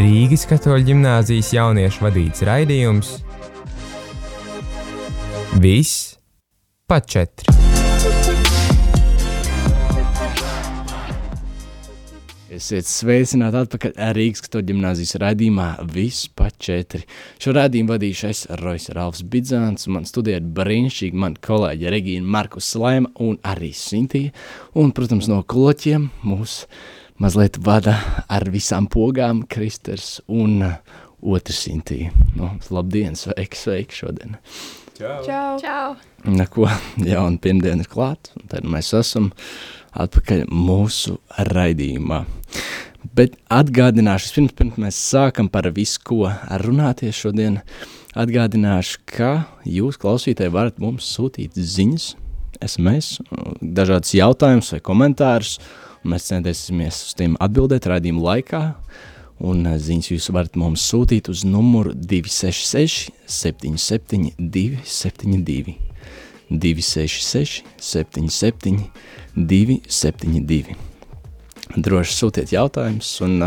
Rīgas katoļu ģimnāzijas jauniešu vadīts raidījums Viss pa četri. Esiet sveicināti atpakaļ Rīgas katoļu ģimnāzijas raidījumā Viss pa četri. Šo raidījumu vadīšu es Rois Ralfs Bidzāns, man studē ir brīnišķīgi mani kolēģi Regīna Markus Slaima un arī Sintija. Un, protams, no kloķiem mūs mazliet vada ar visām pogām Kristers un otrs Sintija. Nu, labdien, sveiki, sveiki šodien! Čau! Čau! Neko jaunu pirmdienu ir klāt, un tad mēs esam atpakaļ mūsu raidījumā. Bet atgādināšu, pirms, pirms mēs sākam par visu, ko runāties šodien, atgādināšu, ka jūs klausītāji varat mums sūtīt ziņas, SMS, dažādas jautājumus vai komentārus, un mēs centīsimies uz tiem atbildēt raidījuma laikā, un ziņas jūs varat mums sūtīt uz numuru 266 77 272. 266 77 272. Droši sūtiet jautājumus, un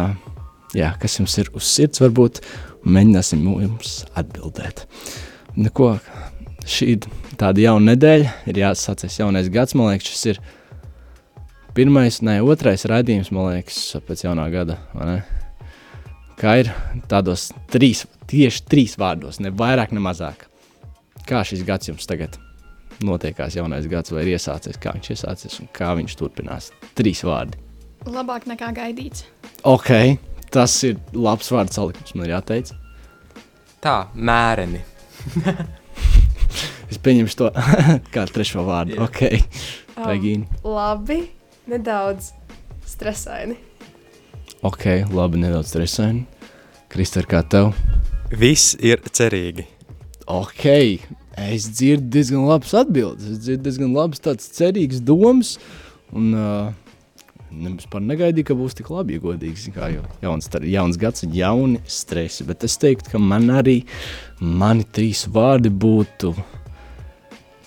jā, kas jums ir uz sirds, varbūt mēģināsim jums atbildēt. Neko, šī tāda jauna nedēļa, ir jāsācies jaunais gads, man liekas, šis ir pirmais, ne, otrais raidījums, man liekas, pēc jaunā gada, vai ne? Kā ir tādos trīs, tieši trīs vārdos, ne vairāk, ne mazāk. Kā šis gads jums tagad notiekās jaunais gads, vai ir iesācies, kā viņš iesācies un kā viņš turpinās. Trīs vārdi. Labāk nekā gaidīts. Ok, tas ir labs vārds salikums, man jāteic. Tā, mēreni. es pieņemšu to kā trešo vārdu. Jā. Ok, Um, Regīna. Labi, nedaudz stresaini. Ok, labi, nedaudz stresaini. Kristāne, kā tev? Viss ir cerīgi. Ok, es dzirdu diezgan labas atbildes. Es dzirdu diezgan labas tādas cerīgas domas. Un uh, vispār negaidīju, ka būs tik labi, ja godīgi. Kā, jo jauns, tar- jauns gads, jauni stresi. Bet es teiktu, ka man arī mani trīs vārdi būtu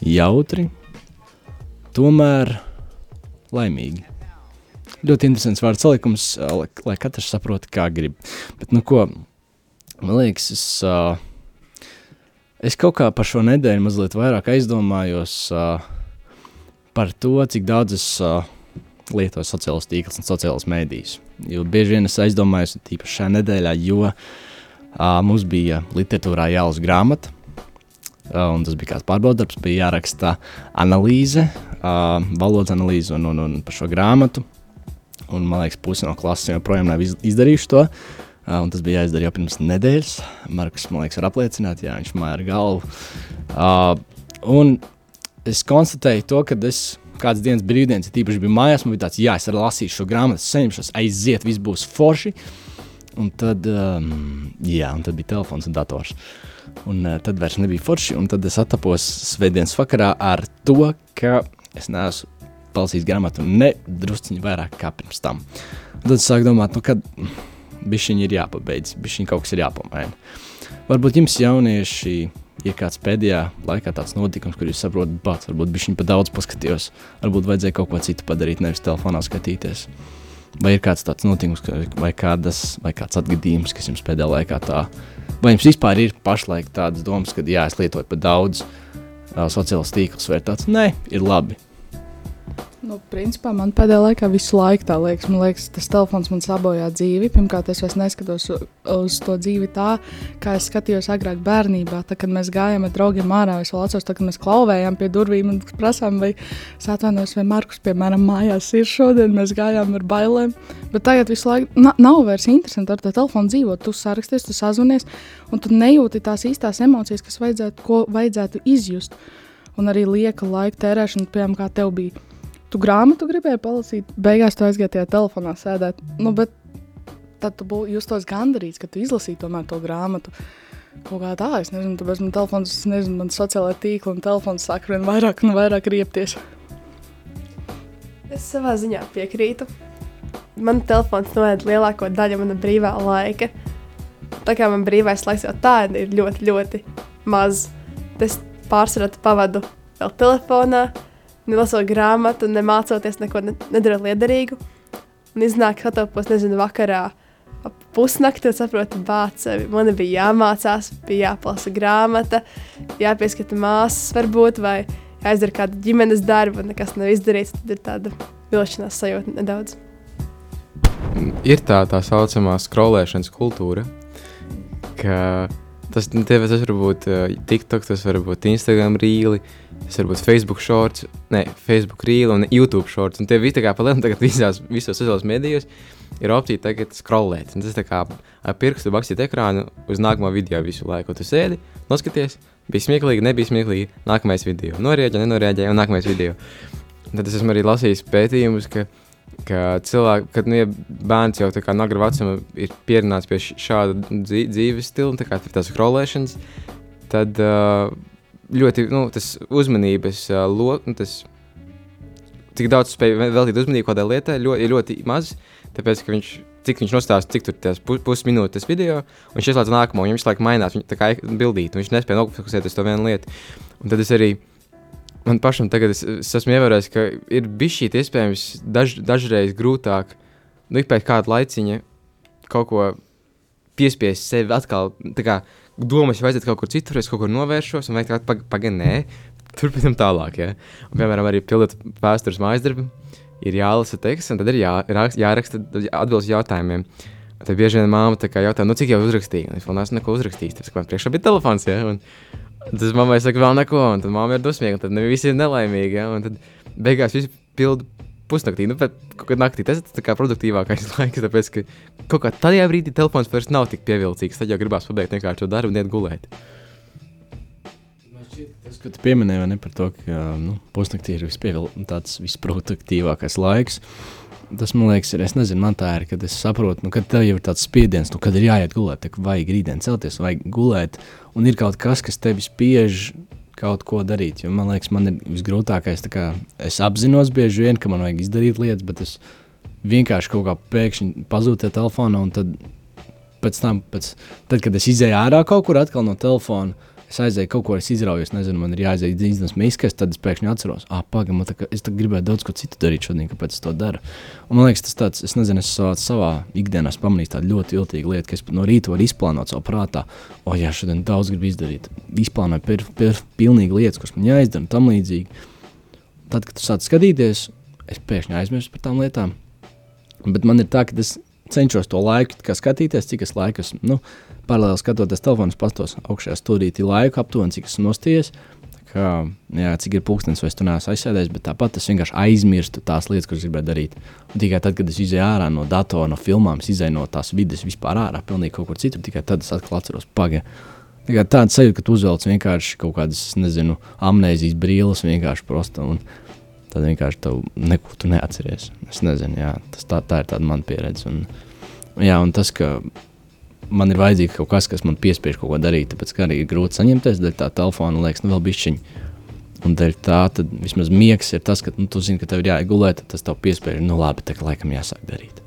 jautri, tomēr laimīgi. Ļoti interesants vārdu salikums, lai, lai katrs saprotu, kā grib. Bet, nu, ko, man liekas, es, uh, es kaut kā par šo nedēļu mazliet vairāk aizdomājos uh, par to, cik daudz es uh, lietoju sociālos tīklus un sociālos mēdījus. Jo bieži vien es aizdomājos, tīpaši šajā nedēļā, jo uh, mums bija literatūrā jālas grāmata, uh, un tas bija kāds pārbaudarbs, bija jāraksta analīze, uh, valodas analīze un, un, un par šo grāmatu. Un, man liekas, pusi no klases joprojām nav iz- izdarījuši to. Uh, un tas bija jāizdara jau pirms nedēļas. Markus, man liekas, var apliecināt, jā, viņš māja ar galvu. Uh, un es konstatēju to, ka es kādas dienas brīvdienas, tīpaši biju mājās, man bija tāds, jā, es lasīšu šo grāmatu, saņemšos, aiziet, viss būs forši. Un tad, um, jā, un tad bija telefons un dators. Un uh, tad vairs nebija forši, un tad es attapos svētdienas vakarā ar to, ka es neesmu palasījis grāmatu ne drusciņi vairāk kā pirms tam. Un tad es sāku domāt, nu, kad bišķiņi ir jāpabeidz, bišķiņi kaut kas ir jāpamaina. Varbūt jums jaunieši ir kāds pēdējā laikā tāds notikums, kur jūs saprotat, bats, varbūt bišķiņi pa daudz paskatījos, varbūt vajadzēja kaut ko citu padarīt, nevis telefonā skatīties. Vai ir kāds tāds notikums, vai, kādas, vai kāds atgadījums, kas jums pēdējā laikā tā, vai jums vispār ir pašlaik tādas domas, ka jā, es lietoju pa daudz uh, sociālos tīklus, vai tāds, nē, ir labi. Nu, principā man pēdējā laikā visu laiku tā liekas. Man liekas, tas telefons man sabojā dzīvi. Pirmkārt, es vairs neskatos uz to dzīvi tā, kā es skatījos agrāk bērnībā. Tad, kad mēs gājām ar draugiem ārā, es vēl atceros, tad, kad mēs klauvējām pie durvīm un prasām, vai es atvainojos, vai Markus, piemēram, mājās ir šodien. Mēs gājām ar bailēm. Bet tagad visu laiku na, nav vairs interesanti ar to telefonu dzīvot. Tu saraksties, tu sazvanies, un tu nejūti tās īstās emocijas, kas vajadzētu, ko vajadzētu izjust. Un arī lieka laika tērēšana, piemēram, kā tev bija. Tu grāmatu gribēji palasīt, beigās tu aizgāji tajā telefonā sēdēt. Nu, bet tad tu būtu justos gandarīts, ka tu izlasīji tomēr to grāmatu. Kaut kā tā, es nezinu, tāpēc man telefons, es nezinu, man sociālajā tīklā un telefons sāk vien vairāk un vairāk riepties. Es savā ziņā piekrītu. Man telefons noēd lielāko daļu mana brīvā laika. Tā kā man brīvais laiks jau tā ir ļoti, ļoti maz. Es pārsvarā pavadu vēl telefonā, nelasot grāmatu, nemācoties neko, ne, nedarot liederīgu. Un iznāk, ka atopos, nezinu, vakarā pusnakti, un saprotu, bāc, man bija jāmācās, bija jāplasa grāmata, jāpieskata māsas varbūt, vai jāizdara kāda ģimenes darba, un nekas nav izdarīts, tad ir tāda vilšanās sajūta nedaudz. ir tā tā saucamā skrolēšanas kultūra, ka tas, nu, tie, tas var būt uh, TikTok, tas var būt Instagram rīli, tas var būt Facebook shorts, ne, Facebook rīli un YouTube shorts. Un tie visi tā kā palielināt tagad visās, visos sociālajos medijos ir opcija tagad scrollēt. Un tas tā kā ar pirkstu bakstīt ekrānu uz nākamo video visu laiku. Tu sēdi, noskaties, bija smieklīgi, nebija smieklīgi, nākamais video. Norēģē, nenorēģē, un nākamais video. Tad es esmu arī lasījis pētījumus, ka ka cilvēki, kad nu, ja bērns jau no agrā vecuma ir pieredzējis pie šāda dzī- dzīves stila, tā kā tās krolēšanas, tad uh, ļoti nu, tas uzmanības uh, lokus, nu, tas, cik daudz spēj ve- veltīt uzmanību kādai lietai, ļoti, ir ļoti maz. Tāpēc, ka viņš, cik viņš nostāsta, cik tur tas pu, pusminūtes video, un viņš ieslēdz nākamo, un viņš laiku mainās, viņa tā kā bildīt, un viņš nespēja nofokusēties uz to vienu lietu. Un tad es arī man pašam tagad es, es esmu ievērojis, ka ir bijis šī iespējams daž, dažreiz grūtāk, nu, pēc kāda laiciņa kaut ko piespiest sevi atkal, kā domas, vajadzētu kaut kur citur, es kaut kur novēršos, un vajag pagaidām, paga, nē, turpinam tālāk. Ja? Un, piemēram, arī pildot vēstures mājas darbu, ir jālasa teksts, un tad ir jā, rakst, jāraksta atbildes jautājumiem. Un Tad bieži vien kā jautā, nu, cik jau uzrakstīja. Un es vēl neesmu neko uzrakstījis, ka man priekšā bija telefons. Ja? Un, Tas mammai saka, vēl neko, un tad mamma ir dusmīga, tad visi ir nelaimīgi. Ja? Un tad beigās viss pilda pusnaktī. Nu, bet kādā naktī tas ir produktīvākais laiks, tāpēc ka kaut kā tajā brīdī telefons vairs nav tik pievilcīgs. Tad jau gribās pabeigt vienkārši to darbu un iet gulēt. Tas, ko tu pieminēji, ne par to, ka nu, pusnaktī ir vispievilk, tāds visproduktīvākais laiks. Tas man liekas, ir. Es nezinu, man tā ir, kad es saprotu, nu, ka tev jau ir tāds spiediens, nu, kad ir jāiet gulēt, tad vajag rītdien celties, vajag gulēt, un ir kaut kas, kas tevi spiež kaut ko darīt. Jo man liekas, man ir visgrūtākais, tā kā es apzinos bieži vien, ka man vajag izdarīt lietas, bet es vienkārši kaut kā pēkšņi pazūdu tajā telefonā, tad, pēc tam, pēc, tad, kad es izēju ārā kaut kur atkal no telefona, es aizēju kaut ko, es izrauju, es nezinu, man ir jāaiziet izdevības miskas, tad es pēkšņi atceros, ah, pagaidi, man tā kā es tā gribēju daudz ko citu darīt šodien, kāpēc es to daru. Un man liekas, tas tāds, es nezinu, es savā, savā ikdienā esmu pamanījis tādu ļoti iltīgu lietu, ka es no rīta varu izplānot savu prātā, o, oh, jā, šodien daudz gribu izdarīt. Izplānoju pir, pir, pilnīgi lietas, kas man jāizdara tam līdzīgi. Tad, kad tu sāc skatīties, es pēkšņi aizmirstu par tām lietām. Bet man ir tā, ka es cenšos to laiku skatīties, cik es laiku esmu. Nu, paralēli skatoties telefonus, pastos augšējā stūrītī laiku, aptuveni cik esmu nostājies. Kā, jā, cik ir pūkstens, vai es tur neesmu aizsēdējis, bet tāpat es vienkārši aizmirstu tās lietas, kuras gribēju darīt. Un tikai tad, kad es izēju ārā no datora, no filmām, izēju no tās vidas vispār ārā, pilnīgi kaut kur citur, tikai tad es atkal atceros pagaidi. Tāda sajūta, ka tu uzvelc vienkārši kaut kādas, nezinu, amnēzijas brīles, vienkārši prosta. Tad vienkārši tev neko tu neatceries. Es nezinu, jā, tas tā, tā ir tāda mana pieredze. Un, jā, un tas, ka man ir vajadzīgs kaut kas, kas man piespiež kaut ko darīt, tāpēc arī ir grūti saņemties, dēļ tā telefona liekas, nu vēl bišķiņi. Un dēļ tā, tad vismaz miegs ir tas, ka nu, tu zini, ka tev ir jāiegulēt, tad tas tev piespiež, nu labi, tā kā laikam jāsāk darīt.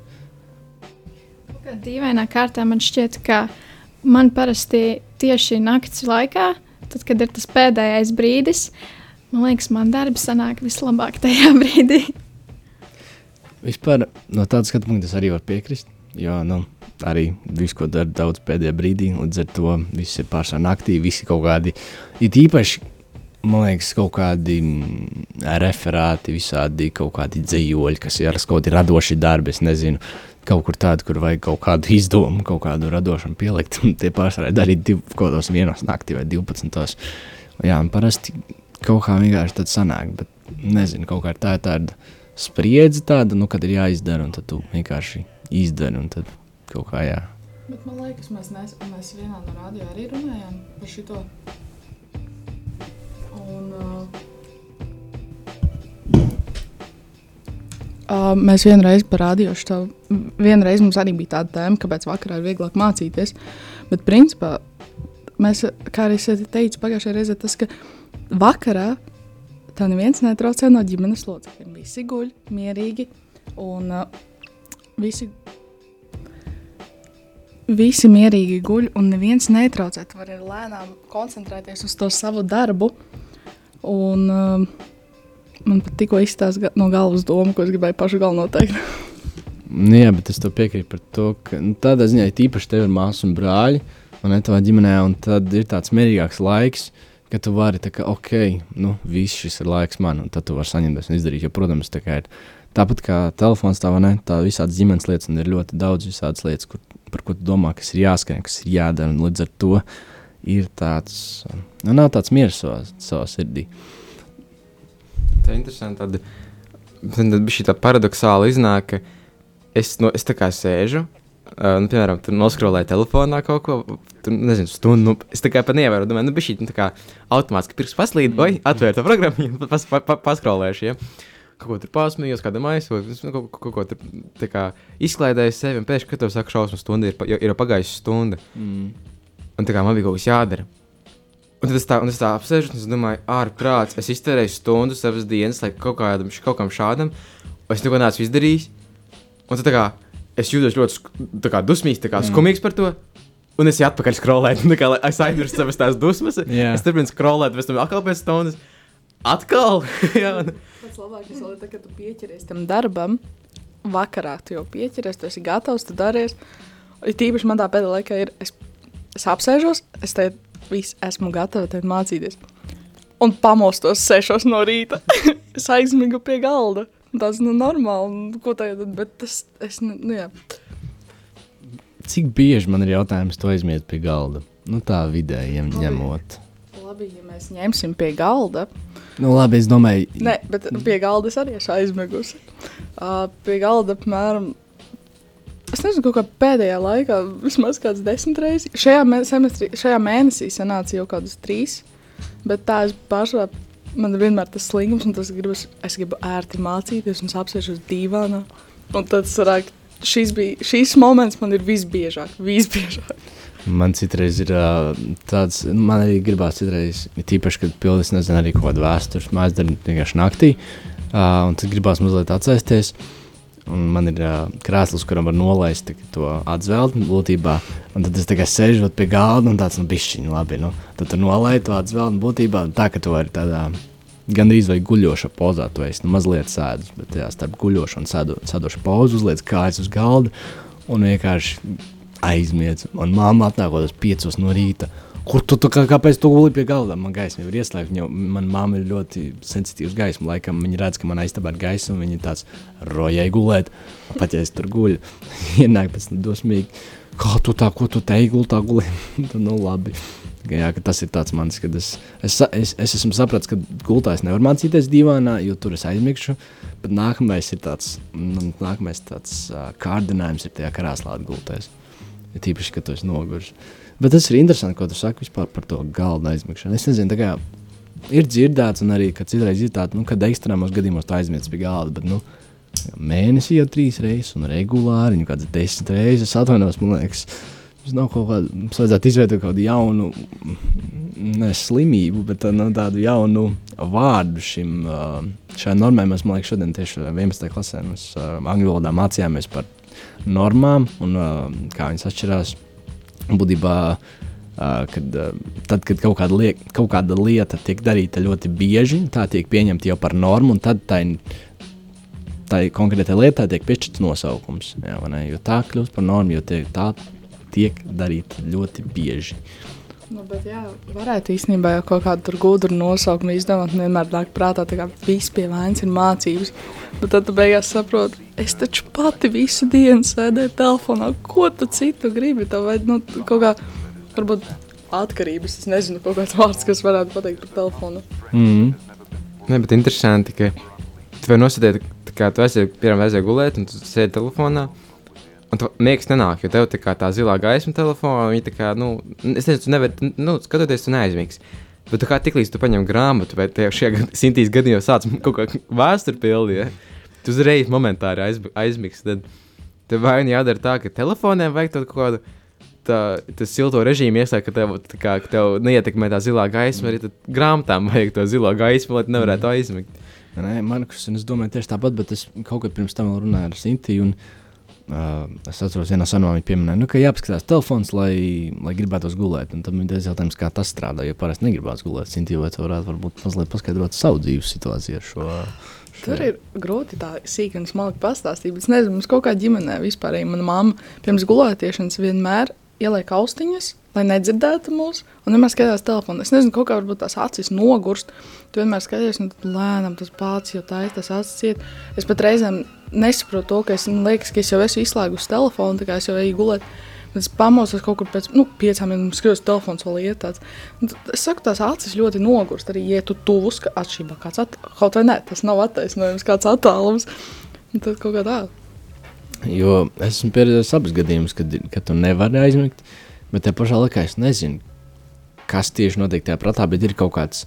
Dīvainā kārtā man šķiet, ka man parasti tieši naktas laikā, tad, kad ir tas pēdējais brīdis, man liekas, man darbs sanāk vislabāk tajā brīdī. Vispār no tāda skatu punkta es arī varu piekrist. Jo nu, arī viss, ko dara daudz pēdējā brīdī, līdz ar to viss ir pārsvarā naktī. Visi kaut kādi, it īpaši, man liekas, kaut kādi mm, referāti, visādi kaut kādi dzīvoļi, kas ir kaut kādi radoši darbi. Es nezinu, kaut kur tādu, kur vajag kaut kādu izdomu, kaut kādu radošumu pielikt. Tie pārsvarā darīt div, kaut kādos vienos naktī vai 12. Jā, un parasti kaut kā vienkārši tad sanāk, bet nezinu, kaut kā tā ir tāda spriedzi tāda, nu, kad ir jāizdara, un tad tu vienkārši izdari, un tad kaut kā jā. Bet man liekas, mēs, nes, mēs vienā no rādījumiem arī runājām par šo. Uh, mēs vienreiz parādījām šo. Vienreiz mums arī bija tāda tēma, kāpēc vakarā ir vieglāk mācīties. Bet, principā, mēs, kā arī teicu pagājušajā reizē, tas, ka vakarā tā neviens netraucē no ģimenes locekļiem. Visi guļ mierīgi un uh, visi visi mierīgi guļ, un neviens netraucē. Tu vari lēnām koncentrēties uz to savu darbu. Un, uh, man pat tikko izstāsta no galvas doma, ko es gribēju pašu galveno teikt. Nu, jā, bet es tev piekrītu par to, ka nu, tādā ziņā ir īpaši tev ir māsas un brāļi, un ne tavā ģimenē, un tad ir tāds mierīgāks laiks, ka tu vari, tā kā, ok, nu, viss šis ir laiks man, un tad tu vari saņemties un izdarīt. Jo, protams, tā kā ir tāpat kā telefons, tā vai ne, tā visādas ģimenes lietas, un ir ļoti daudz visādas lietas, kur, par ko tu domā, kas ir jāskan, kas ir jādara, līdz ar to ir tāds, nu, nav tāds miers savā, savā sirdī. Tā ir interesanti. Tad, tad bija šī tā paradoxāla iznāk, ka es, no, es tā kā sēžu. Uh, nu, piemēram, tur noskrolēju telefonā kaut ko, tur nezinu, stundu. Nu, es tā kā pat nevaru, domāju, nu, bija šī tā kā automātiski pirks paslīd, vai atvērt to programmu, pas, pa, pa, paskrolēšu. Ja? Kaut ko tur pasmējos, kāda maisa, vai nu, kaut, kaut ko tur kā, izklaidēju sevi, un pēkšņi, kad tev saka, šausmas stunda, ir, pa, ir jau pagājusi stunda. Mm. Un tā kā man bija kaut kas jādara. Un tad es tā, un es tā apsēžu, un es domāju, ārprāts, es iztērēju stundu savas dienas, lai kaut, kādam, kaut kam šādam, un es neko neesmu izdarījis. Un tad kā, es jūtos ļoti kā, dusmīgs, kā, Mm. skumīgs par to. Un es eju atpakaļ skrolēt, kā, es aizmirstu savas tās dusmas. Jā. Es turpinu skrolēt, pēc tam atkal pēc stundas. Atkal! Jā, Pats labākais vēl ir, tad, kad tu pieķeries tam darbam, vakarā tu jau pieķeries, tu esi gatavs, tu daries. Ir tīpaši man tā pēdējā laikā ir, es, es apsēžos, es te viss esmu gatava tev mācīties. Un pamostos sešos no rīta. es aizmigu pie galda. Tas nu normāli, un ko tagad, bet tas, es, ne- nu jā. Cik bieži man ir jautājums, to aizmiet pie galda? Nu, tā vidēji ņem, ņemot. Labi, ja mēs ņemsim pie galda, Nu, labi, es domāju, Nē, bet pie galda es arī esmu aizmigusi. Uh, pie galda apmēram. Es nezinu, kaut kā pēdējā laikā, vismaz kāds desmit reizes. Šajā, mē semestrī, šajā mēnesī sanāca jau kādas trīs. Bet tā es pārsvarā, man vienmēr tas slingums, un tas gribas, es gribu ērti mācīties, un es apsēžos divānā. Un tad sanāk, šis, bija, šis moments man ir visbiežāk, visbiežāk. Man citreiz ir tāds, man arī gribās citreiz, tīpaši, kad pildīs, nezinu, arī kaut kādu vēstures mājas darbu vienkārši naktī, un tad gribās mazliet atcēsties. Un man ir uh, krēsls, kuram var nolaist to atzelti būtībā. Un tad es tikai sēžu pie galda un tāds, nu, bišķiņi labi. Nu. Tad tu nolaiž to atzelti būtībā tā, ka tu vari tādā gandrīz vai guļošā pozā. Tu esi nu, mazliet sēdus, bet jā, starp guļošu un sēdo, sēdošu pozu uzliec kājas uz galda un vienkārši aizmiedz. Un māma atnākot uz piecos no rīta. Kur tu, tu kā, kāpēc tu guli pie galda? Man gaisma jau ir ieslēgta. Viņa- Mana mamma ir ļoti sensitīva gaisma. Laikam viņa redz, ka man aizstāvā ir gaisa, un viņa tāds rojai gulēt. Pat ja es tur guļu, ienāk pēc tam dosmīgi. Kā tu tā, ko tu te gultā guli? Tad, nu, labi. Jā, tas ir tāds mans, kad es, es, es, es esmu sapratis, ka gultā es nevaru mācīties divānā, jo tur es aizmigšu. Bet nākamais ir tāds, nu, nākamais tāds kārdinājums ir tajā krēslā atgulties. Ir tīpaši, ka tu esi noguris. Bet tas ir interesanti, ko tu saki par to galda aizmigšanu. Es nezinu, kā ir dzirdēts, un arī ka citreiz ir tāda, nu, kad ekstrēmos gadījumos tu aizmirsti pie galda. Bet, nu, mēnesī jau trīs reizes, un regulāri, nu, kādas desmit reizes. Es atvainojos, man liekas, tas nav kaut kāda, mums vajadzētu izveidot kaut kādu jaunu, ne slimību, bet tā, nu, tādu jaunu vārdu šim, šai normai. Mēs, man liekas, šodien tieši 11. klasē mēs angļu valodā mācījāmies par normām un ā, kā viņas atšķirās. Būtībā, ā, kad, ā, tad, kad kaut kāda, liek, kaut kāda lieta tiek darīta ļoti bieži, tā tiek pieņemta jau par normu, un tad tā tai konkrētai lietai tiek piešķirts nosaukums. Jā, ne? jo tā kļūst par normu, jo tie, tā tiek darīta ļoti bieži. Nu, bet, jā, varētu īstenībā jau kaut kādu gudru nosaukumu izdomāt. Vienmēr nāk prātā, ka viss pie vainas ir mācības. Bet tad tu beigās saproti, es taču pati visu dienu sēdēju telefonā. Ko tu citu gribi? Tev vajag nu, kaut kā, varbūt atkarības. Es nezinu, kaut kāds vārds, kas varētu pateikt par telefonu. Mm. Nē, bet interesanti, ka tu vari nosēdēt, kā tu aizjūti, piemēram, aizjūti gulēt, un tu sēdi telefonā. Un tu miegs nenāk, jo tev tā, kā tā zilā gaisma telefonā, viņa tā kā, nu, es nezinu, tu nevari, nu, skatoties, tu neaizmigsi. Bet tu kā tiklīdz tu paņem grāmatu, vai te šajā simtīs gadījumā sāc kaut kā vēsturi pildīt, ja? tu uzreiz momentāri aizb- aizmigsi. Tad tev vai nu jādara tā, ka telefoniem vajag kaut kādu tā, tas silto režīmu iesaistīt, ka tev, tā kā, ka tev neietekmē tā zilā gaisma, arī tad grāmatām vajag to zilo gaismu, lai tu nevarētu aizmigt. Nē, Markus, un es domāju tieši tāpat, bet es kaut kad pirms tam vēl runāju ar Sintiju. un Uh, es atceros, vienā sanāmā viņa pieminēja, nu, ka jāpaskatās telefons, lai, lai gribētos gulēt. Un tad man ir jautājums, kā tas strādā. Jo parasti negribās gulēt. Cinti, vai tu varētu varbūt mazliet paskaidrot savu dzīves situāciju ar šo? šo... Tur ir grūti tā sīkā un smalki pastāstīt. Es nezinu, mums kaut kā ģimenē vispār. Mana mamma pirms gulētiešanas vienmēr ieliek austiņas, lai nedzirdētu mūs, un vienmēr skatās telefonu. Es nezinu, kā varbūt tās acis nogurst. Tu vienmēr skaties, un lēnām tas pats jau tā ir, tas acis iet. Es pat reizēm nesaprotu to, ka es, liekas, ka es jau esmu izslēgusi telefonu, tā kā es jau eju gulēt. Es pamodos kaut kur pēc nu, piecām minūtēm, skatos, telefons vēl iet tāds. Es saku, tās acis ļoti nogurst. Arī, ja tu tuvus, ka atšķirībā kāds at... kaut vai ne, tas nav attaisnojums, kāds attālums. Tad kaut kā tā. Jo es esmu pieredzējis abus gadījumus, kad, kad tu nevari aizmigt, bet te pašā laikā es nezinu, kas tieši notiek tajā prātā, bet ir kaut kāds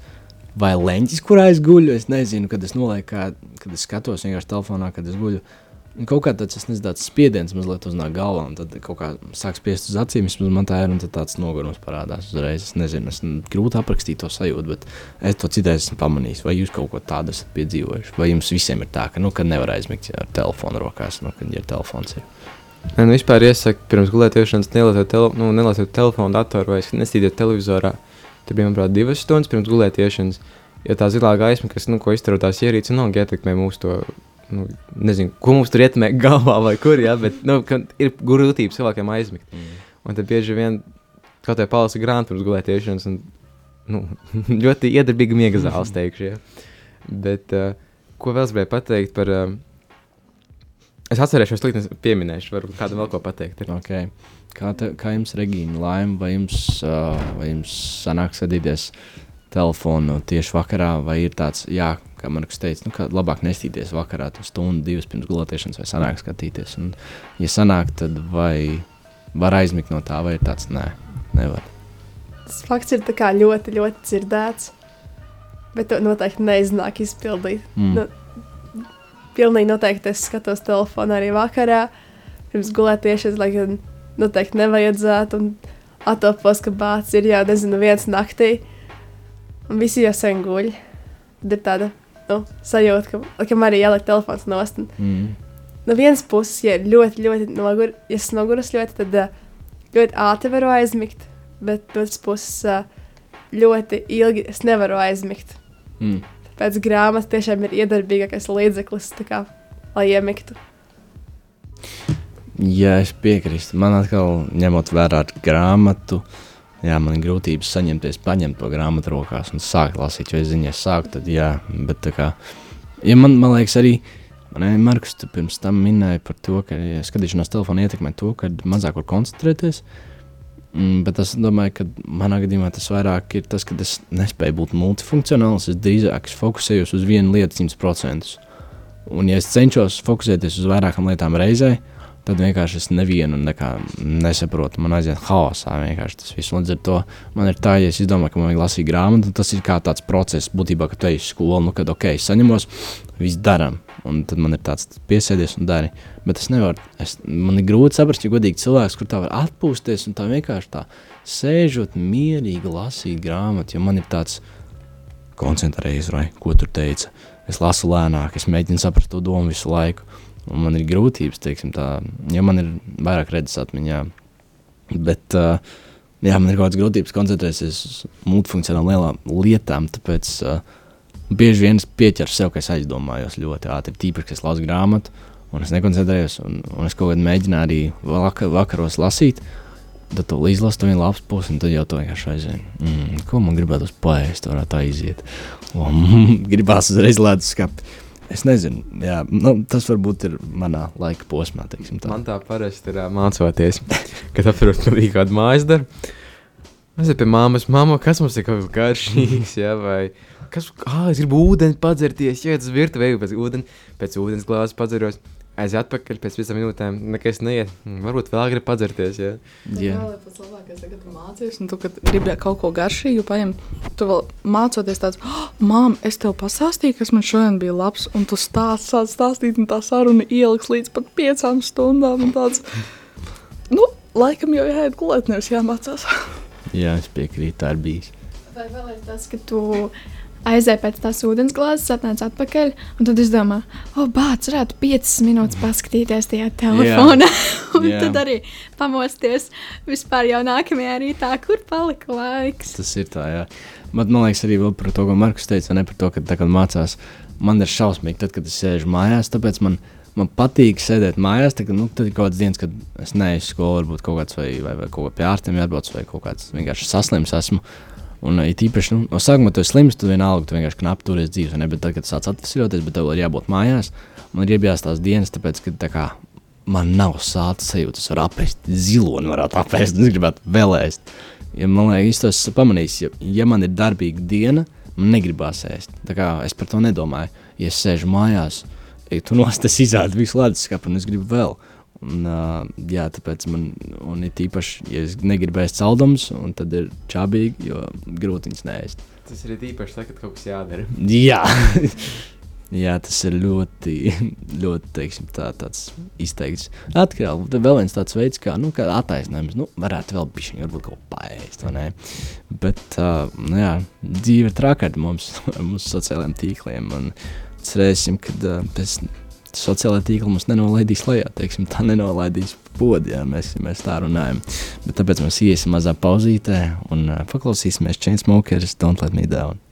vai leņķis, kurā es guļu. Es nezinu, kad es nolieku, kā, kad es skatos vienkārši telefonā, kad es guļu. Un kaut kā tāds, es nezinu, tāds spiediens mazliet uznāk galvā, un tad kaut kā sāk spiest uz acīm, vismaz man tā ir, un tad tāds nogurums parādās uzreiz. Es nezinu, es grūti aprakstīt to sajūtu, bet es to citreiz esmu pamanījis. Vai jūs kaut ko tādu esat piedzīvojuši? Vai jums visiem ir tā, ka, nu, kad nevar aizmigt ar telefonu rokās, nu, kad ir telefons? Ir? Nē, nu, vispār iesaku pirms gulēšanas nelietot tele, nu, nelietot telefonu, datoru vai nestīdiet televizorā. Tur bija, manuprāt, divas stundas pirms gulēšanas. Jo tā zilā gaisma, kas, nu, ko iztaro tās ierīces, nav ietekmē mūsu to. Nu, nezinu, ko mums tur ietekmē galvā vai kur, ja, bet nu, ir grūtības cilvēkiem aizmigt. Mm. Un tad bieži vien kaut kādā palasa grāmatā pirms gulēšanas. Un, nu, ļoti iedarbīga miega zāle, teikšu. Ja. Bet, uh, ko vēl gribēju pateikt par. Uh, es atcerēšos, to pieminēšu, varbūt kādam vēl ko pateikt. Ir. Okay. Kā, te, kā jums, Regīna, laima, vai jums, uh, vai jums sanāk sadīties telefonu tieši vakarā, vai ir tāds, jā, kā Marks teica, nu, ka labāk nestīties vakarā, tu stundu, divas pirms gulēšanas, vai sanāk skatīties. Un, ja sanāk, tad vai var aizmigt no tā, vai ir tāds, nē, nevar. Tas fakts ir ļoti, ļoti dzirdēts, bet to noteikti neiznāk izpildīt. Mm. Nu, pilnīgi noteikti es skatos telefonu arī vakarā, pirms gulētiešanas, lai gan noteikti nevajadzētu. Un atopos, ka bācis ir jau, nezinu, viens naktī, un visi jau sen guļ. Tad ir tāda nu, sajūta, ka, laikam, arī jāliek telefons nost. Un, Mm. no vienas puses, ja ļoti, ļoti nogur, ja es noguras ļoti, tad ā, ļoti ātri varu aizmigt, bet no otras puses ā, ļoti ilgi es nevaru aizmigt. Mm. Pēc grāmatas tiešām ir iedarbīgākais līdzeklis, kā, lai iemigtu. Jā, es piekrītu. Man atkal, ņemot vērā grāmatu, jā, man ir grūtības saņemties, paņemt to grāmatu rokās un sākt lasīt. Jo es zinu, ja sāku, tad jā, bet kā, ja man, man liekas, arī arī Markus tu pirms tam minēja par to, ka ja skatīšanās telefonā ietekmē to, ka mazāk var koncentrēties. Mm, bet es domāju, ka manā gadījumā tas vairāk ir tas, ka es nespēju būt multifunkcionāls. Es drīzāk fokusējos uz vienu lietu 100%. Un, ja es cenšos fokusēties uz vairākām lietām reizē, tad vienkārši es nevienu nesaprotu. Man aiziet haosā vienkārši tas viss. Līdz ar to man ir tā, ja es domāju, ka man vajag lasīt grāmatu, tas ir kā tāds process, būtībā, kad tu ej uz skolu, nu, kad ok, es saņemos, viss darām. Un tad man ir tāds piesēdies un dari. Bet es nevaru, es, man ir grūti saprast, ja godīgi cilvēks, kur tā var atpūsties un tā vienkārši tā sēžot mierīgi lasīt grāmatu, jo man ir tāds koncentrējies, vai ko tur teica. Es lasu lēnāk, es mēģinu saprast to domu visu laiku. Un man ir grūtības, teiksim, tā, ja man ir vairāk redzes atmiņā. Bet, uh, jā, man ir kaut kādas grūtības koncentrēties uz multifunkcionālām lietām, tāpēc uh, bieži vien es pieķeru sev, ka es aizdomājos ļoti ātri. Tīpaši, ka es lasu grāmatu, un es nekoncentrējos, un, un es kaut kādā mēģināju arī vakar, vakaros lasīt. Tad tu izlasi to vienu lapas pusi, un tad jau to vienkārši aizvien. Mm, ko man gribētu paēst, varētu aiziet. Un, gribās uzreiz ledus skati. Es nezinu, jā, nu, tas varbūt ir manā laika posmā. Tā. Man tā parasti ir mācoties, kad apgleznota pilnīgi kāda mājas darba. Es eju pie māmas, māma, kas mums ir kaut kas garšīgs, ja, vai kas, ah, es gribu ūdeni padzerties, ja tas virtuvē pēc ūdeni, pēc ūdens glāzes padzeros. Aiz atpakaļ pēc piecām minūtēm, nekas neiet. Varbūt vēl gribu padzerties, ja. Jā. Tas ir pats labākais, kad tu mācies, un tu, kad gribi kaut ko garšīgu paņemt, tu vēl mācoties tāds, oh, mām, es tev pastāstīju, kas man šodien bija labs, un tu stāst, sāc stāstīt, un tā saruna ieliks līdz pat piecām stundām, un tāds, nu, laikam jau jāiet gulēt, nevis jāmācās. jā, es piekrītu, tā ir bijis. Vai vēl ir tas, ka tu aizēju pēc tās ūdens glāzes, atnācu atpakaļ, un tad es domāju, o, bāc, varētu 5 minūtes paskatīties tajā telefonā. un Jā. tad arī pamosties vispār jau nākamajā rītā, kur palika laiks. Tas ir tā, jā. Bet man liekas, arī par to, ko Markus teica, ne par to, ka tā, kad mācās, man ir šausmīgi, tad, kad es sēžu mājās, tāpēc man, man patīk sēdēt mājās. Tad, nu, tad ir kaut kāds dienas, kad es neeju skolu, varbūt kaut kāds vai, vai, vai kaut kā pie ārstiem jāatbrauc, vai kaut kāds vienkārši saslims esmu. Un, uh, it īpaši, nu, no sākuma tu esi slims, tu vienalga, tu vienkārši knapi turies dzīves, ne? Bet tad, kad sāc atvesļoties, bet tev ir jābūt mājās, man ir jābūt tās dienas, tāpēc, ka tā kā man nav sāta sajūta, es varu apēst ziloni, varētu apēst, es gribētu vēl ēst. Ja, man liekas, es to esmu pamanījis, ja, ja man ir darbīga diena, man negribās ēst. Tā kā es par to nedomāju. Ja es sēžu mājās, ja tu nost, es izādu visu leduskapu, un es gribu vēl. Un, uh, jā, tāpēc man ir īpaši, ja es negribu ēst saldumus, tad ir čābīgi, jo grūti viņas neēst. Tas ir īpaši, tad, kad kaut kas jādara. Jā, Jā tas ir ļoti, ļoti teiksim, tā, tāds izteikts. Atkal, vēl viens tāds veids, kā, nu, kā attaisnojums, nu, varētu vēl bišķiņ, varbūt kaut ko paēst? Bet, uh, nu, jā, dzīve ir traka ar mums, mūsu sociālajiem tīkliem, un cerēsim, ka uh, pēc sociālajā tīklā mums nenolaidīs lejā, teiksim, tā nenolaidīs podi, ja mēs, mēs tā runājam. Bet tāpēc mēs iesim mazā pauzītē un uh, paklausīsimies Chainsmokers Don't Let Me Down.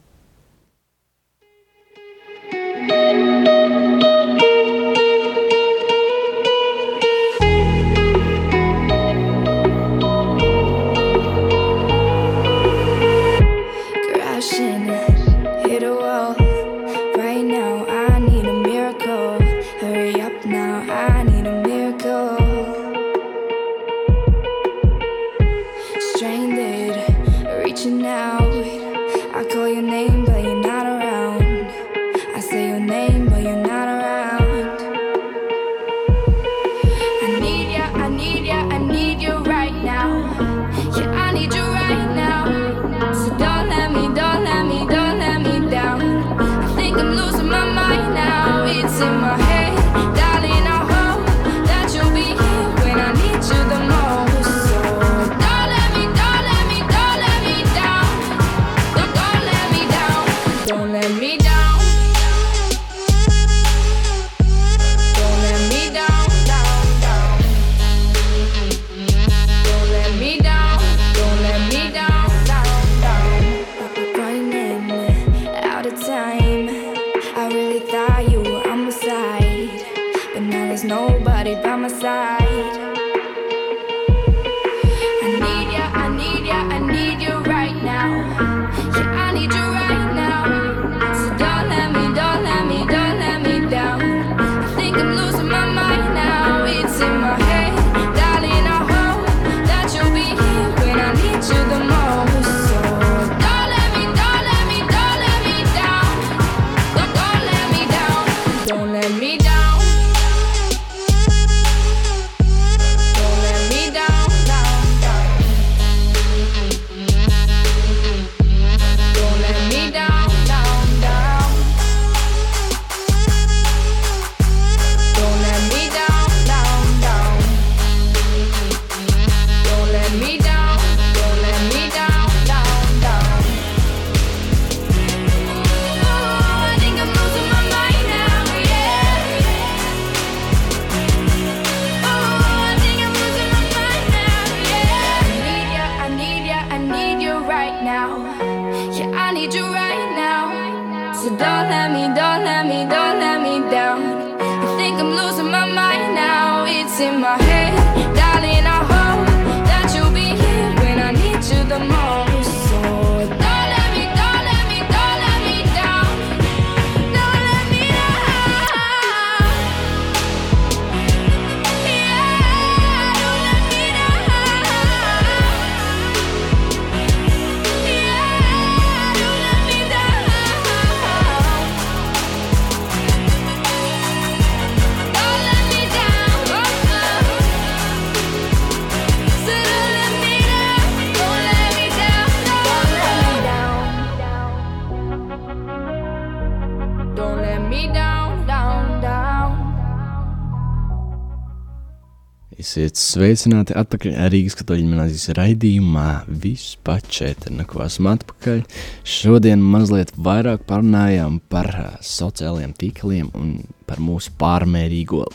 Esiet sveicināti atpakaļ Rīgas katoļu gimnāzijas raidījumā. Viss pačēt, nu esam atpakaļ. Šodien mazliet vairāk parunājām par ā, sociālajiem tīkliem un par mūsu pārmērīgo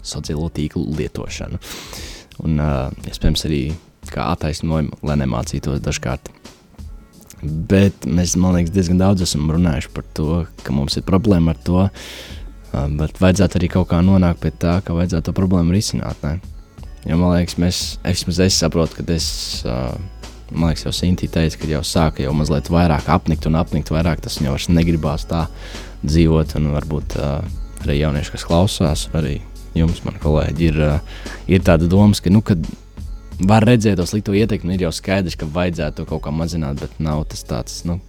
sociālo tīklu lietošanu. Un, uh, iespējams, arī kā attaisnojumu, lai nemācītos dažkārt. Bet mēs, man liekas, diezgan daudz esam runājuši par to, ka mums ir problēma ar to. Uh, bet vajadzētu arī kaut kā nonākt pie tā, ka vajadzētu to problēmu risināt. Ne? Jo man liekas, mēs, es, es saprotu, ka es, uh, man liekas, jau Sintīna teica, ka jau sāka jau mazliet vairāk apnikt un apnikt vairāk. Tas jau vairs negribās tā dzīvot. Un varbūt uh, arī jaunieši, kas klausās, arī jums, man kolēģi, ir, uh, ir tāda doma, ka, nu, kad var redzēt to slikto ietekmi, ir jau skaidrs, ka vajadzētu to kaut kā mazināt, bet nav tas tāds, nu,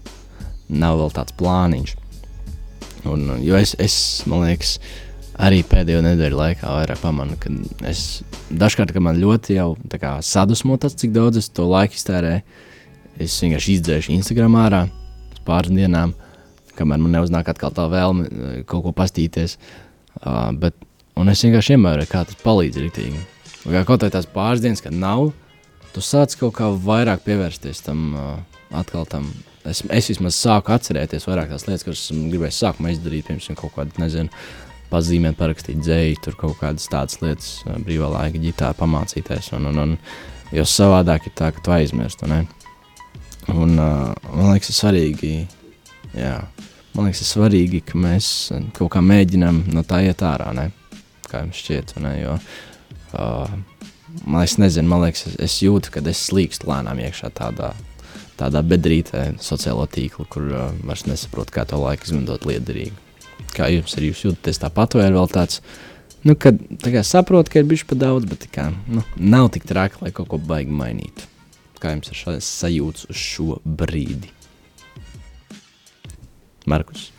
nav vēl tāds plāniņš. Un, jo es, es, man liekas, arī pēdējo nedēļu laikā vairāk pamanu, ka es dažkārt, kad man ļoti jau sadusmo tas, cik daudz es to laiku iztērēju, es vienkārši izdzēšu Instagram ārā pāris dienām, kamēr man neuznāk atkal tā vēlme eh, kaut ko pastīties. Uh, bet, un es vienkārši iemēroju, kā tas palīdz rītīgi. Kā kaut kā tās pāris dienas, kad nav, tu sāc kaut kā vairāk pievērsties tam uh, atkal tam. Es, es vismaz sāku atcerēties vairāk tās lietas, kuras esmu gribējis sākumā izdarīt, piemēram, kaut kādu, nezinu, pazīmēt, parakstīt dzēju, tur kaut kādas tādas lietas, brīvā laika ģitāra pamācīties. Un, un, un, jo savādāk ir tā, ka tu aizmirsti. Un, uh, man liekas, ir svarīgi, jā, man liekas, ir svarīgi, ka mēs kaut kā mēģinām no tā iet ārā. Ne? Kā jums šķiet, ne? jo uh, man liekas, nezinu, man liekas, es, es jūtu, ka es slīkstu lēnām iekšā tādā. Tādā bedrītē, sociālo tīklu, kur uh, vairs nesaprotu, kā to laiku izmantot liederīgi kā jums ir, jūs jūtaties tāpat, vai ir vēl tāds, nu, kad tā kā saprotu, ka ir bijis pa daudz, bet kā, nu, nav tik traki, lai kaut ko baigi mainītu. Kā jums ir šāds sajūts uz šo brīdi? Markus.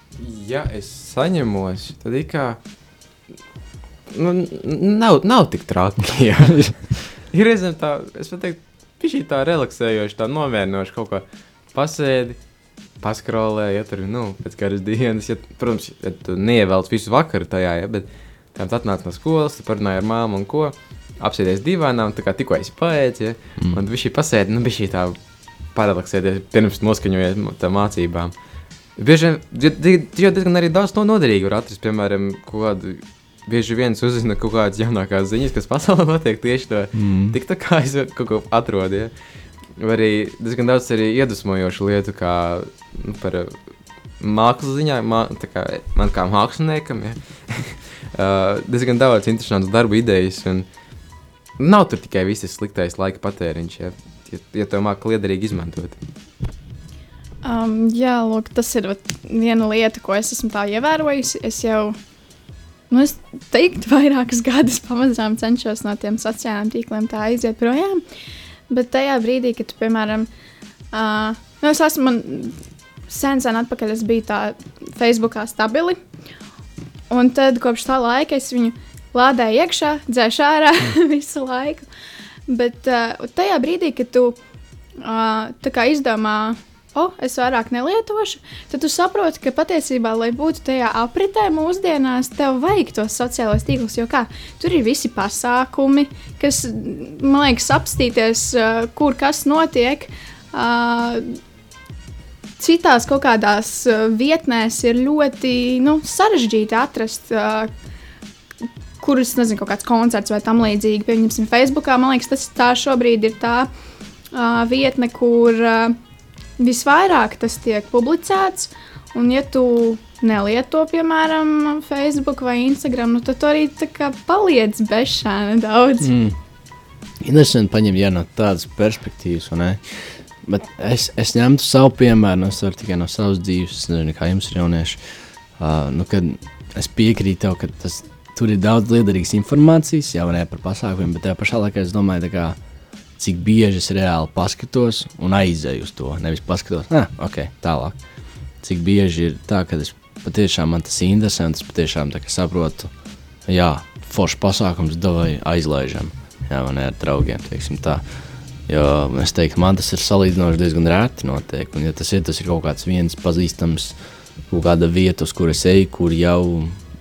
Ja es saņemos, tad ir kā. Nu, nav, nav tik traki. ir reizēm tā, es teiktu, šī tā relaksējoša, tā nomierinoša kaut kā pasēdi paskrolē, ja tur nu, pēc kādas dienas, ja, protams, ja tu neievelc visu vakaru tajā, ja, bet tam atnāc no skolas, parunāji ar māmu un ko, apsēdies divānā, un tā kā tikko esi paēdis, ja, mm. un viņš ir pasēdi, nu, bija šī tā parelaksēties, pirms noskaņojies mācībām. Bieži vien, jo diezgan arī daudz to noderīgi var atrast, piemēram, kaut kādu bieži viens uzzina kaut kādas jaunākās ziņas, kas pasaulē notiek tieši to. Mm. Tik tā kā es kaut ko atrodu. Ja. Arī diezgan daudz arī iedvesmojošu lietu, kā nu, par mākslas ziņā, mā, kā, man kā māksliniekam. Ja. uh, diezgan daudz interesantu darbu idejas. Un nav tur tikai viss sliktais laika patēriņš, ja, ja, ja to mākslinieki liederīgi izmantot. Um, jā, lūk, tas ir viena lieta, ko es esmu ievērojusi. Es jau, nu, es teiktu, vairākus gadus pamazām cenšos no tiem sociālajiem tīkliem tā aiziet projām. Uh, Bet tajā brīdī, kad, piemēram, uh, nu, es esmu sen, sen atpakaļ, es biju tā Facebookā stabili. Un tad kopš tā laika es viņu lādēju iekšā, dzēšu ārā visu laiku. Bet uh, tajā brīdī, kad tu uh, izdomā oh, es vairāk nelietošu, tad tu saproti, ka patiesībā, lai būtu tajā apritē mūsdienās, tev vajag tos sociālos tīklus. Jo kā, tur ir visi pasākumi, kas, man liekas, apstīties, kur kas notiek. Uh, citās kaut kādās vietnēs ir ļoti nu, sarežģīti atrast. Uh, Kurus, nezinu, kaut kāds koncerts vai tam līdzīgi. Pieņemsim, Facebookā. Man liekas, tas tā šobrīd ir tā uh, vietne, kur uh, visvairāk tas tiek publicēts. Un, ja tu nelieto, piemēram, Facebook vai Instagram, nu, tad arī paliec bešā nedaudz. Mm. Interesanti paņemt ja, no tādas perspektīvas. Bet es, es ņemtu savu piemēru, no, es tikai no savas dzīves. Es nezinu, kā jums ir jaunieši. Uh, nu, es piekrītu tev, ka tas, tur ir daudz liederīgas informācijas, jau ne par pasākumiem, bet tajā pašā laikā es domāju, ka cik bieži es reāli paskatos un aizēju uz to. Nevis paskatos, ah, ok, tālāk. Cik bieži ir tā, ka es patiešām man tas interesē, un es patiešām saprotu, jā, foršs pasākums, vai aizlaižam, jā, man ir ar draugiem, teiksim tā. Jo es teiktu, man tas ir salīdzinoši diezgan rēti notiek, un ja tas ir, tas ir kaut kāds viens pazīstams, kaut kāda vieta, uz kuras eju, kur jau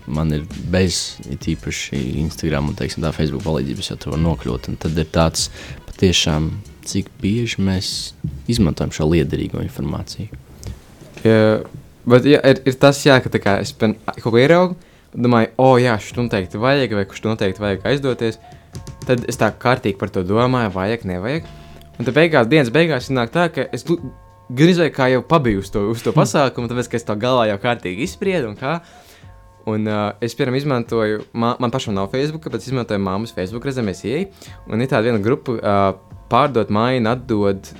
man ir bez īpaši Instagram un teiksim, tā Facebook palīdzības, jau tur var nokļūt. Un tad ir tāds patiešām, cik bieži mēs izmantojam šo liederīgo informāciju. Ja, bet ja, ir, ir tas, jā, ka kā es pen, kaut ko ieraugu, domāju, o, oh, jā, šis noteikti vajag, vai kurš noteikti vajag aizdoties. Tad es tā kārtīgi par to domāju, vajag, nevajag. Un tad beigās, dienas beigās, nāk tā, ka es gan izvēlēju, kā jau pabiju uz to, uz to pasākumu, tāpēc, ka es to galā jau kārtīgi izspriedu un kā. Un uh, es, piemēram, izmantoju, man, man pašam nav Facebook, bet es izmantoju māmas Facebook, reizēm es ieeju. Un ir tāda viena grupa, uh, pārdot mainu, atdod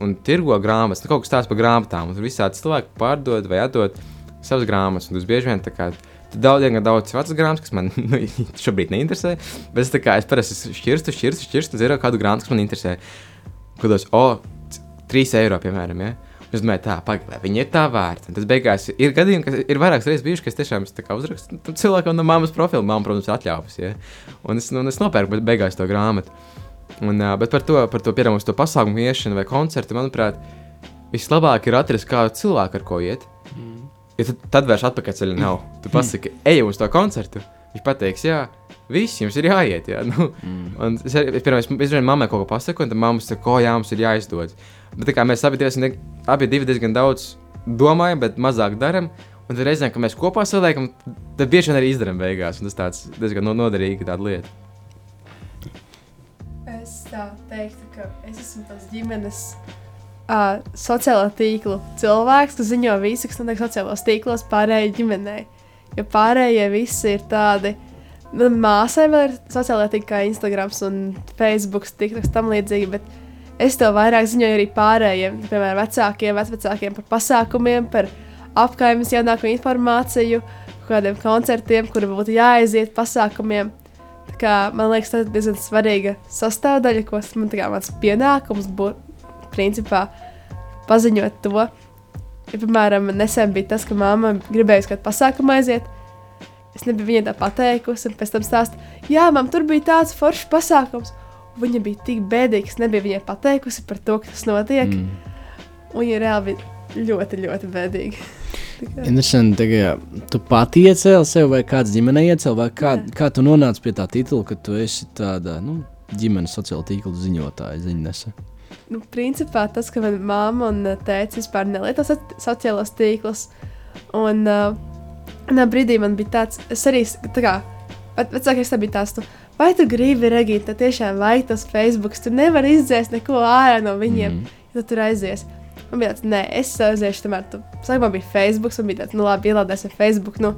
un tirgo grāmatas. Nu, kaut kas tāds par grāmatām. Tur visādi cilvēki pārdod vai atdod savas grāmatas. Un tas bieži vien tā kā. Daudz, diezgan daudz vecas grāmatas, kas man nu, šobrīd neinteresē. Bet es, kā, es parasti šķirstu, šķirstu, šķirstu, un zinu, kādu grāmatu, kas man interesē. Kādos, o, oh, 3 eiro, piemēram. Ja? Es domāju, tā, pagaidi, viņi ir tā vērti. Tas beigās ir gadījumi, ka ir vairākas reizes bijuši, ka es tiešām uzrakstu nu, cilvēkam no mammas profila. Māma, protams, atļāvusi. Ja? Un es, nu, es nopērku beigās to grāmatu. Un, uh, bet par to, par to piemēram, to pasākumu iešanu vai koncertu, manuprāt, vislabāk ir atrast kādu cilvēku, ar ko iet. Mm. Ja tad, tad vairs atpakaļceļa nav. Tu pasaki, ej uz to koncertu. Viņš pateiks, jā, viss jums ir jāiet. Jā. Nu, mm. Un es, pirmā, es, es mammai kaut ko pasaku, un tad mamma saka, ko jā, mums ir jāizdod. Bet kā mēs abi, diezgan, abi divi diezgan daudz domājam, bet mazāk darām. Un tad reizēm, kad mēs kopā saliekam, tad bieži vien arī izdarām beigās. Tas tāds diezgan noderīgi lieta. Es tā teiktu, ka es esmu tas ģimenes uh, sociālo tīklu cilvēks, kas ziņo visu, kas notiek sociālos tīklos pārējai ģimenei. Jo pārējie visi ir tādi. Nu, māsai vēl ir sociālā tīkla, kā Instagram un Facebook, TikToks tam līdzīgi. Bet es to vairāk ziņoju arī pārējiem, piemēram, vecākiem, vecākiem par pasākumiem, par apgājumus, jaunāko informāciju, kādiem koncertiem, kur būtu jāaiziet pasākumiem. Tā kā, man liekas, tas ir diezgan svarīga sastāvdaļa, ko man kā mans pienākums būtu principā paziņot to. Ja, piemēram, nesen bija tas, ka mamma gribēja uz kādu pasākumu aiziet. Es nebiju viņai tā pateikusi, un pēc tam stāstīju, jā, man tur bija tāds foršs pasākums. Viņa bija tik bēdīga, ka nebija viņai pateikusi par to, kas notiek. Mm. Un viņa reāli bija ļoti, ļoti bēdīga. Interesanti, ka tu pati iecēli sev, vai kāds ģimenei iecēli, vai kā, Jā. kā tu nonāci pie tā titula, ka tu esi tāda nu, ģimenes sociāla tīkla ziņotāja, ziņnese. Nu, principā tas, ka manā māma un tēvs vispār nelieto sociālos tīklus. Un uh, brīdī man bija tāds, es arī tā kā vecākais bija tāds. Tu, Vai tu gribi, Regīta, tiešām vai tas Facebook, tu nevari izdzēst neko ārā no viņiem, mm. ja tu tur aizies. Man bija tāds, nē, es aiziešu, tomēr tu, sākumā bija Facebook, un bija tāds, nu labi, ielādēsim Facebook, nu,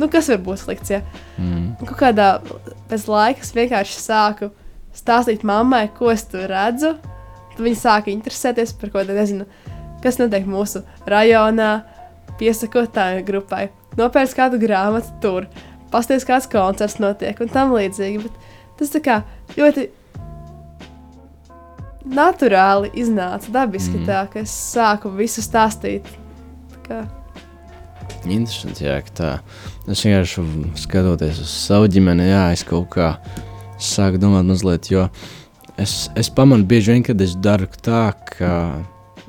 nu kas var būt slikts, ja? Mm. Un kaut kādā pēc laika es vienkārši sāku stāstīt mammai, ko es tur redzu, Tad viņi sāka interesēties par ko tādu, nezinu, kas notiek mūsu rajonā, piesakot tā grupai. Nopērts kādu grāmatu tur, pasties kāds koncerts notiek un tam līdzīgi. Bet tas tā kā ļoti naturāli iznāca, dabiski mm. tā, ka es sāku visu stāstīt. Interesanti, jā, ka tā. Es vienkārši skatoties uz savu ģimeni, jā, es kaut kā sāku domāt mazliet, jo es, es pamanu bieži vien, kad es daru tā, ka,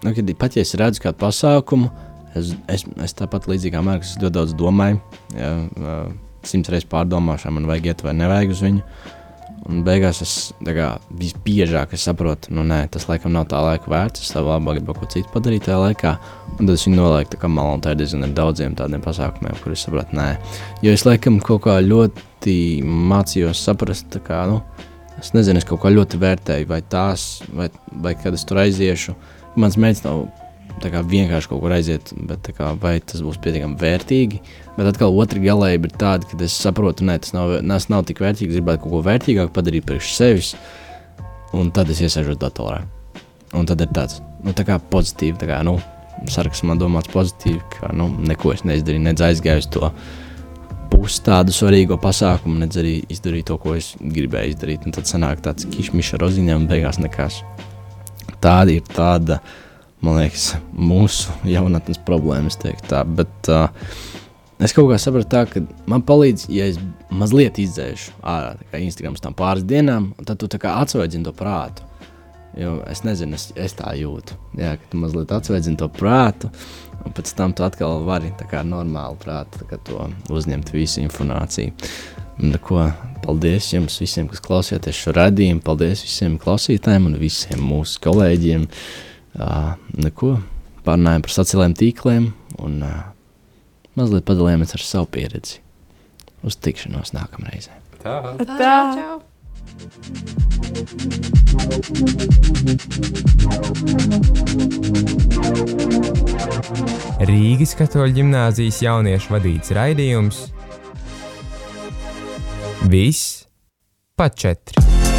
nu, kad, pat ja es redzu kādu pasākumu, es, es, es tāpat līdzīgā mērā, es ļoti daudz domāju, ja, simts reizes pārdomāšu, man vajag iet vai nevajag uz viņu. Un beigās es kā, visbiežāk es saprotu, nu, nē, tas laikam nav tā laika vērts. Es labāk gribu kaut ko citu padarīt tajā laikā. Un tad es viņu nolieku tā kā malā, un tā ir diezgan ar daudziem tādiem pasākumiem, kurus saprotu, nē. Jo es laikam kaut kā ļoti mācījos saprast, kā, nu, Es nezinu, es kaut kā ļoti vērtēju, vai tās, vai, vai kad es tur aiziešu. Mans mērķis nav kā, vienkārši kaut kur aiziet, bet kā, vai tas būs pietiekami vērtīgi. Bet atkal otra galējība ir tāda, ka es saprotu, ka tas nav, tas nav tik vērtīgi. Gribētu kaut ko vērtīgāku padarīt priekš sevis, un tad es iesēžos datorā. Un tad ir tāds nu, tā kā pozitīvi, tā kā, nu, saraksts man domāts pozitīvi, ka nu, neko es neizdarīju, nedz aizgāju uz to pusi tādu svarīgu pasākumu, nedz arī izdarīt to, ko es gribēju izdarīt. Un tad sanāk tāds rozīnēm un beigās nekas. Tāda ir tāda, man liekas, mūsu jaunatnes problēma, tā. Bet uh, es kaut kā sapratu tā, ka man palīdz, ja es mazliet izdzēšu ārā, kā Instagram tam pāris dienām, tad tu tā kā atsvaidzini to prātu. Jo es nezinu, es, es tā jūtu. Jā, ka tu mazliet atsveidzini to prātu, un pēc tam tu atkal vari tā kā normāli prātu tā kā to uzņemt visu informāciju. Un, ko, paldies jums visiem, kas klausījāties šo radījumu. Paldies visiem klausītājiem un visiem mūsu kolēģiem. Uh, neko, pārnājām par sociālajiem tīkliem un uh, mazliet padalījāmies ar savu pieredzi. Uz tikšanos nākamreiz. Tā. Tā. Čau! Rīgas katoļu ģimnāzijas jauniešu vadīts raidījums Viss pa četri.